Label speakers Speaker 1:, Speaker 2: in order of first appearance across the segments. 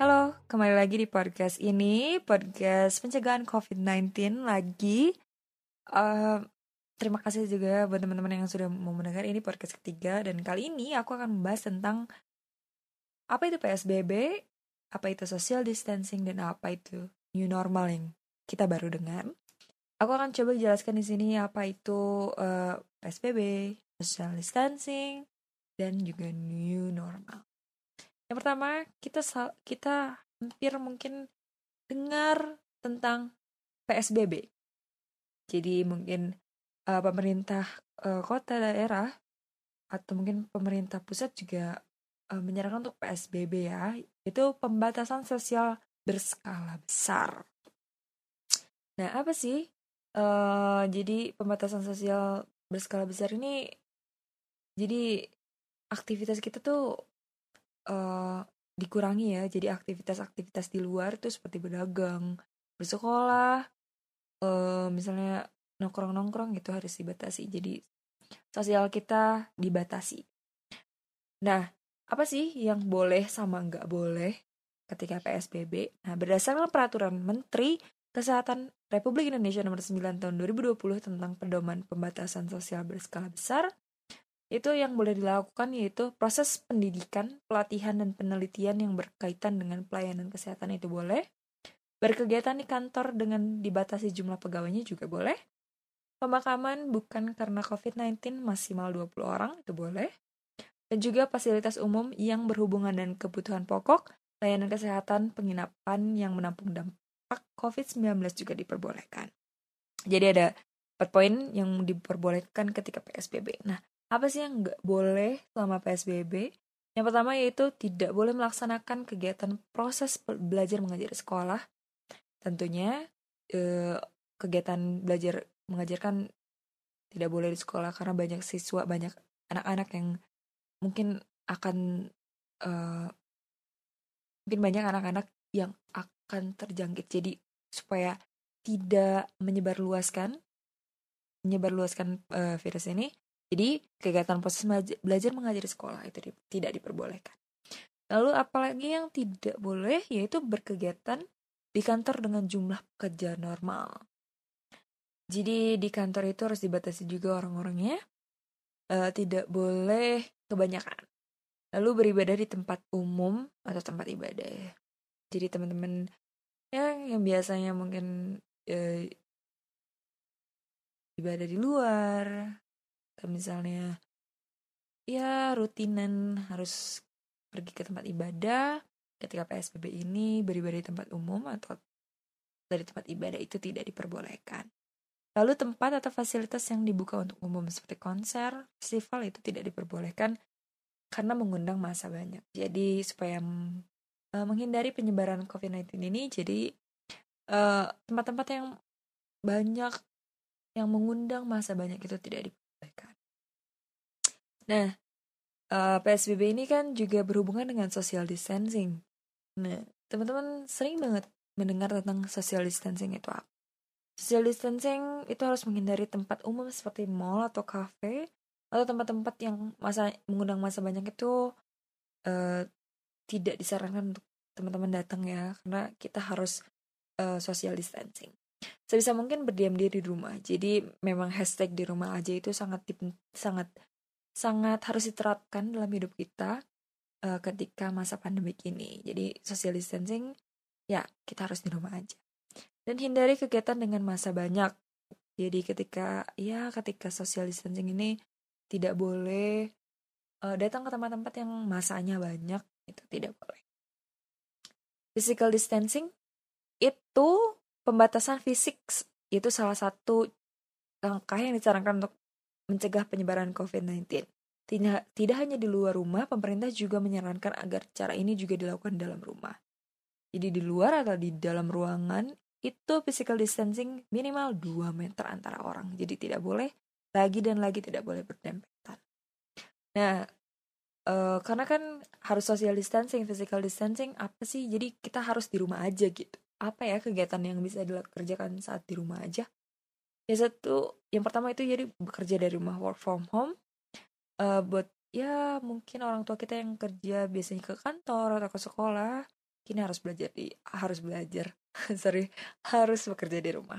Speaker 1: Halo, kembali lagi di podcast ini, podcast pencegahan COVID-19 lagi. Uh, terima kasih juga buat teman-teman yang sudah mau mendengar ini podcast ketiga dan kali ini aku akan membahas tentang apa itu PSBB, apa itu social distancing dan apa itu new normal yang kita baru dengar. Aku akan coba jelaskan di sini apa itu uh, eh, PSBB, social distancing, dan juga new normal. Yang pertama, kita kita hampir mungkin dengar tentang PSBB. Jadi mungkin uh, pemerintah uh, kota daerah atau mungkin pemerintah pusat juga uh, menyarankan untuk PSBB ya, itu pembatasan sosial berskala besar. Nah, apa sih? Uh, jadi pembatasan sosial berskala besar ini jadi aktivitas kita tuh uh, dikurangi ya. Jadi aktivitas-aktivitas di luar tuh seperti berdagang bersekolah uh, misalnya nongkrong-nongkrong gitu harus dibatasi. Jadi sosial kita dibatasi. Nah apa sih yang boleh sama nggak boleh ketika PSBB nah berdasarkan peraturan Menteri Kesehatan Republik Indonesia nomor 9 tahun 2020 tentang pedoman pembatasan sosial berskala besar itu yang boleh dilakukan yaitu proses pendidikan, pelatihan, dan penelitian yang berkaitan dengan pelayanan kesehatan itu boleh. Berkegiatan di kantor dengan dibatasi jumlah pegawainya juga boleh. Pemakaman bukan karena COVID-19 maksimal 20 orang itu boleh. Dan juga fasilitas umum yang berhubungan dengan kebutuhan pokok, layanan kesehatan, penginapan yang menampung dampak COVID-19 juga diperbolehkan. Jadi ada empat poin yang diperbolehkan ketika PSBB. Nah, apa sih yang nggak boleh selama PSBB? Yang pertama yaitu tidak boleh melaksanakan kegiatan proses belajar mengajar di sekolah. Tentunya eh, kegiatan belajar mengajarkan tidak boleh di sekolah karena banyak siswa, banyak anak-anak yang mungkin akan eh, mungkin banyak anak-anak yang akan terjangkit. Jadi supaya tidak menyebarluaskan menyebarluaskan uh, virus ini, jadi kegiatan proses belajar mengajar di sekolah itu di, tidak diperbolehkan. Lalu apalagi yang tidak boleh yaitu berkegiatan di kantor dengan jumlah pekerja normal. Jadi di kantor itu harus dibatasi juga orang-orangnya. Uh, tidak boleh kebanyakan. Lalu beribadah di tempat umum atau tempat ibadah. Jadi teman-teman yang yang biasanya mungkin uh, ibadah di luar atau misalnya ya rutinan harus pergi ke tempat ibadah ketika PSBB ini beribadah di tempat umum atau dari tempat ibadah itu tidak diperbolehkan. Lalu tempat atau fasilitas yang dibuka untuk umum seperti konser, festival itu tidak diperbolehkan karena mengundang masa banyak. Jadi supaya uh, menghindari penyebaran COVID-19 ini, jadi eh, tempat-tempat yang banyak yang mengundang masa banyak itu tidak diperbolehkan. Nah, uh, eh, PSBB ini kan juga berhubungan dengan social distancing. Nah, teman-teman sering banget mendengar tentang social distancing itu apa. Social distancing itu harus menghindari tempat umum seperti mall atau cafe atau tempat-tempat yang masa mengundang masa banyak itu uh, tidak disarankan untuk teman-teman datang ya karena kita harus uh, social distancing. Sebisa mungkin berdiam diri di rumah. Jadi memang hashtag di rumah aja itu sangat sangat sangat harus diterapkan dalam hidup kita uh, ketika masa pandemi ini. Jadi social distancing ya kita harus di rumah aja. Dan hindari kegiatan dengan masa banyak. Jadi ketika ya ketika social distancing ini tidak boleh uh, datang ke tempat-tempat yang masanya banyak itu tidak boleh. Physical distancing itu pembatasan fisik itu salah satu langkah yang disarankan untuk mencegah penyebaran COVID-19. Tidak, tidak hanya di luar rumah, pemerintah juga menyarankan agar cara ini juga dilakukan dalam rumah. Jadi di luar atau di dalam ruangan itu physical distancing minimal 2 meter antara orang. Jadi tidak boleh lagi dan lagi tidak boleh berdempetan. Nah, e, karena kan harus social distancing, physical distancing apa sih? Jadi kita harus di rumah aja gitu. Apa ya kegiatan yang bisa dikerjakan saat di rumah aja? Ya satu, yang pertama itu jadi bekerja dari rumah work from home. uh, buat ya mungkin orang tua kita yang kerja biasanya ke kantor atau ke sekolah kini harus belajar di harus belajar sorry harus bekerja di rumah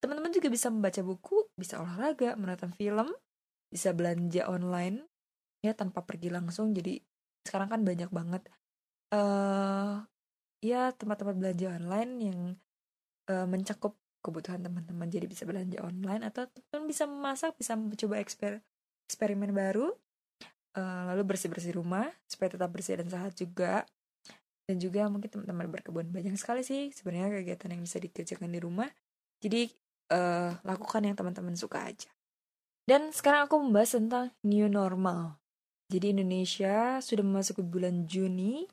Speaker 1: teman-teman juga bisa membaca buku bisa olahraga menonton film bisa belanja online ya tanpa pergi langsung jadi sekarang kan banyak banget uh, ya tempat-tempat belanja online yang uh, mencakup kebutuhan teman-teman. Jadi bisa belanja online atau teman bisa memasak bisa mencoba eksper eksperimen baru uh, lalu bersih bersih rumah supaya tetap bersih dan sehat juga. Dan juga mungkin teman-teman berkebun banyak sekali sih sebenarnya kegiatan yang bisa dikerjakan di rumah. Jadi uh, lakukan yang teman-teman suka aja. Dan sekarang aku membahas tentang new normal. Jadi Indonesia sudah memasuki bulan Juni.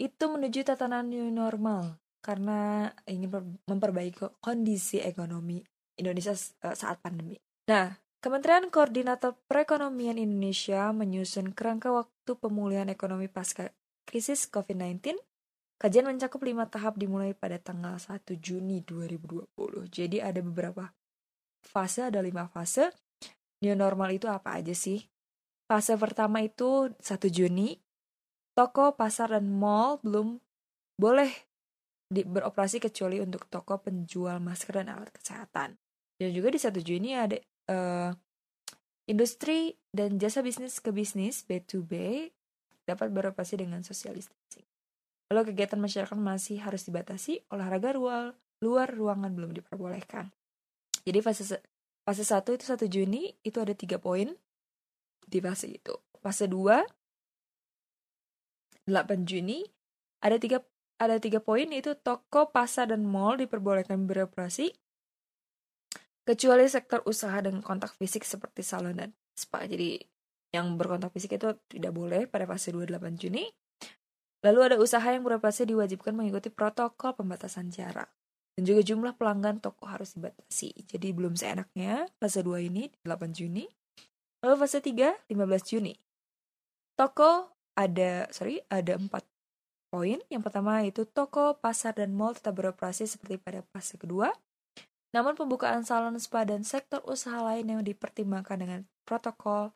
Speaker 1: Itu menuju tatanan new normal karena ingin memperbaiki kondisi ekonomi Indonesia eh, saat pandemi. Nah, Kementerian Koordinator Perekonomian Indonesia menyusun kerangka waktu pemulihan ekonomi pasca krisis COVID-19. Kajian mencakup lima tahap dimulai pada tanggal 1 Juni 2020. Jadi ada beberapa fase, ada lima fase. New normal itu apa aja sih? Fase pertama itu 1 Juni, toko, pasar, dan mall belum boleh di, beroperasi kecuali untuk toko penjual masker dan alat kesehatan. Dan juga di satu Juni ada uh, industri dan jasa bisnis ke bisnis B2B dapat beroperasi dengan social distancing. Lalu kegiatan masyarakat masih harus dibatasi, olahraga ruang, luar ruangan belum diperbolehkan. Jadi fase fase 1 itu 1 Juni itu ada tiga poin di fase itu. Fase 2 8 Juni ada tiga ada tiga poin itu toko, pasar, dan mall diperbolehkan beroperasi kecuali sektor usaha dengan kontak fisik seperti salon dan spa. Jadi yang berkontak fisik itu tidak boleh pada fase 28 Juni. Lalu ada usaha yang beroperasi diwajibkan mengikuti protokol pembatasan jarak. Dan juga jumlah pelanggan toko harus dibatasi. Jadi belum seenaknya fase 2 ini 8 Juni. Lalu fase 3 15 Juni. Toko ada sorry ada empat poin. Yang pertama itu toko, pasar, dan mall tetap beroperasi seperti pada fase kedua. Namun pembukaan salon spa dan sektor usaha lain yang dipertimbangkan dengan protokol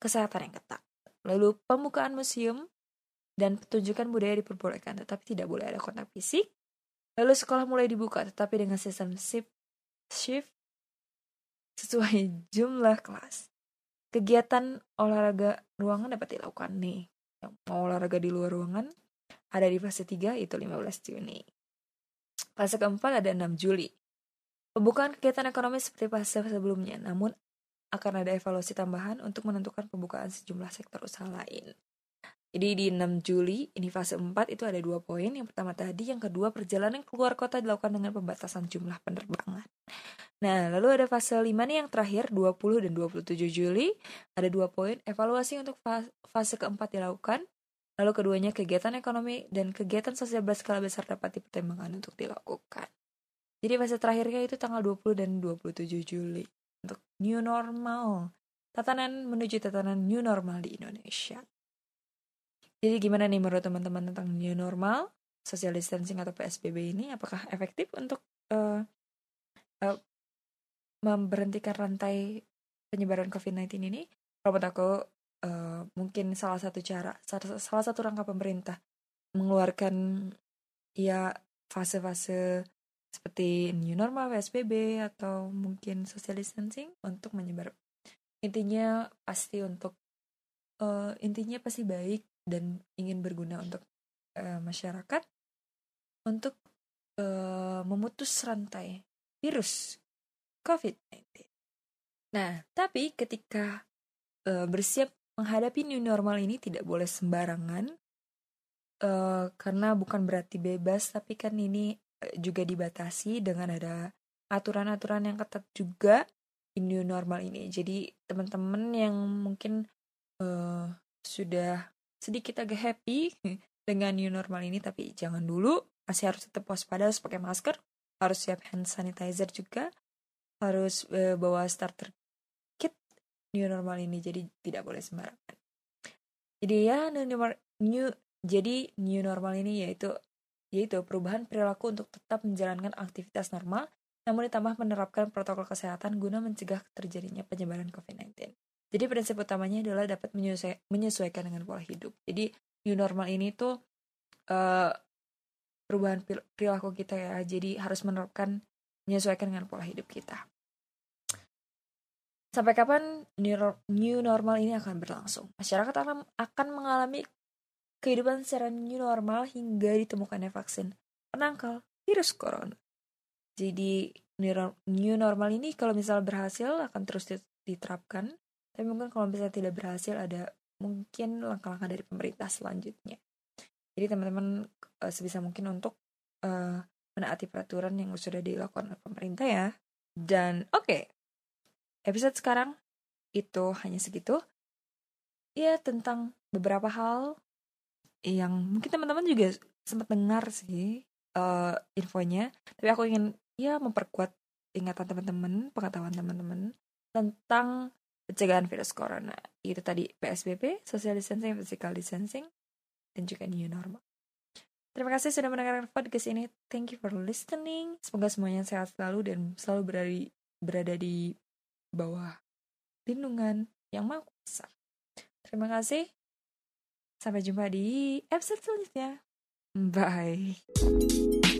Speaker 1: kesehatan yang ketat. Lalu pembukaan museum dan pertunjukan budaya diperbolehkan, tetapi tidak boleh ada kontak fisik. Lalu sekolah mulai dibuka, tetapi dengan sistem shift, shift sesuai jumlah kelas. Kegiatan olahraga ruangan dapat dilakukan nih mau olahraga di luar ruangan ada di fase 3 itu 15 Juni. Fase keempat ada 6 Juli. Pembukaan kegiatan ekonomi seperti fase sebelumnya, namun akan ada evaluasi tambahan untuk menentukan pembukaan sejumlah sektor usaha lain. Jadi di 6 Juli, ini fase 4 itu ada dua poin. Yang pertama tadi, yang kedua perjalanan keluar kota dilakukan dengan pembatasan jumlah penerbangan. Nah, lalu ada fase 5 nih yang terakhir, 20 dan 27 Juli. Ada dua poin, evaluasi untuk fase keempat dilakukan. Lalu keduanya kegiatan ekonomi dan kegiatan sosial berskala besar dapat dipertimbangkan untuk dilakukan. Jadi fase terakhirnya itu tanggal 20 dan 27 Juli untuk new normal. Tatanan menuju tatanan new normal di Indonesia. Jadi gimana nih menurut teman-teman tentang new normal, social distancing atau PSBB ini? Apakah efektif untuk uh, uh, memberhentikan rantai penyebaran COVID-19 ini? Kalau menurut aku uh, mungkin salah satu cara, salah satu rangka pemerintah mengeluarkan ya fase-fase seperti new normal PSBB atau mungkin social distancing untuk menyebar intinya pasti untuk uh, intinya pasti baik dan ingin berguna untuk uh, masyarakat untuk uh, memutus rantai virus COVID-19. Nah, tapi ketika uh, bersiap menghadapi new normal ini tidak boleh sembarangan uh, karena bukan berarti bebas, tapi kan ini juga dibatasi dengan ada aturan-aturan yang ketat juga di new normal ini. Jadi teman-teman yang mungkin uh, sudah sedikit agak happy dengan new normal ini tapi jangan dulu masih harus tetap waspada harus pakai masker harus siap hand sanitizer juga harus e, bawa starter kit new normal ini jadi tidak boleh sembarangan jadi ya new normal new jadi new normal ini yaitu yaitu perubahan perilaku untuk tetap menjalankan aktivitas normal namun ditambah menerapkan protokol kesehatan guna mencegah terjadinya penyebaran COVID-19. Jadi prinsip utamanya adalah dapat menyesuaikan dengan pola hidup. Jadi new normal ini tuh uh, perubahan perilaku kita ya. Jadi harus menerapkan menyesuaikan dengan pola hidup kita. Sampai kapan new normal ini akan berlangsung? Masyarakat akan, mengalami kehidupan secara new normal hingga ditemukannya vaksin penangkal virus corona. Jadi new normal ini kalau misal berhasil akan terus diterapkan tapi mungkin kalau misalnya tidak berhasil ada mungkin langkah-langkah dari pemerintah selanjutnya. Jadi teman-teman uh, sebisa mungkin untuk uh, menaati peraturan yang sudah dilakukan oleh pemerintah ya. Dan oke. Okay, episode sekarang itu hanya segitu. Ya tentang beberapa hal yang mungkin teman-teman juga sempat dengar sih uh, infonya. Tapi aku ingin ya memperkuat ingatan teman-teman pengetahuan teman-teman tentang pencegahan virus corona. Itu tadi PSBB, social distancing, physical distancing, dan juga new normal. Terima kasih sudah mendengarkan podcast ini. Thank you for listening. Semoga semuanya sehat selalu dan selalu berada di, berada di bawah lindungan yang maha kuasa. Terima kasih. Sampai jumpa di episode selanjutnya. Bye.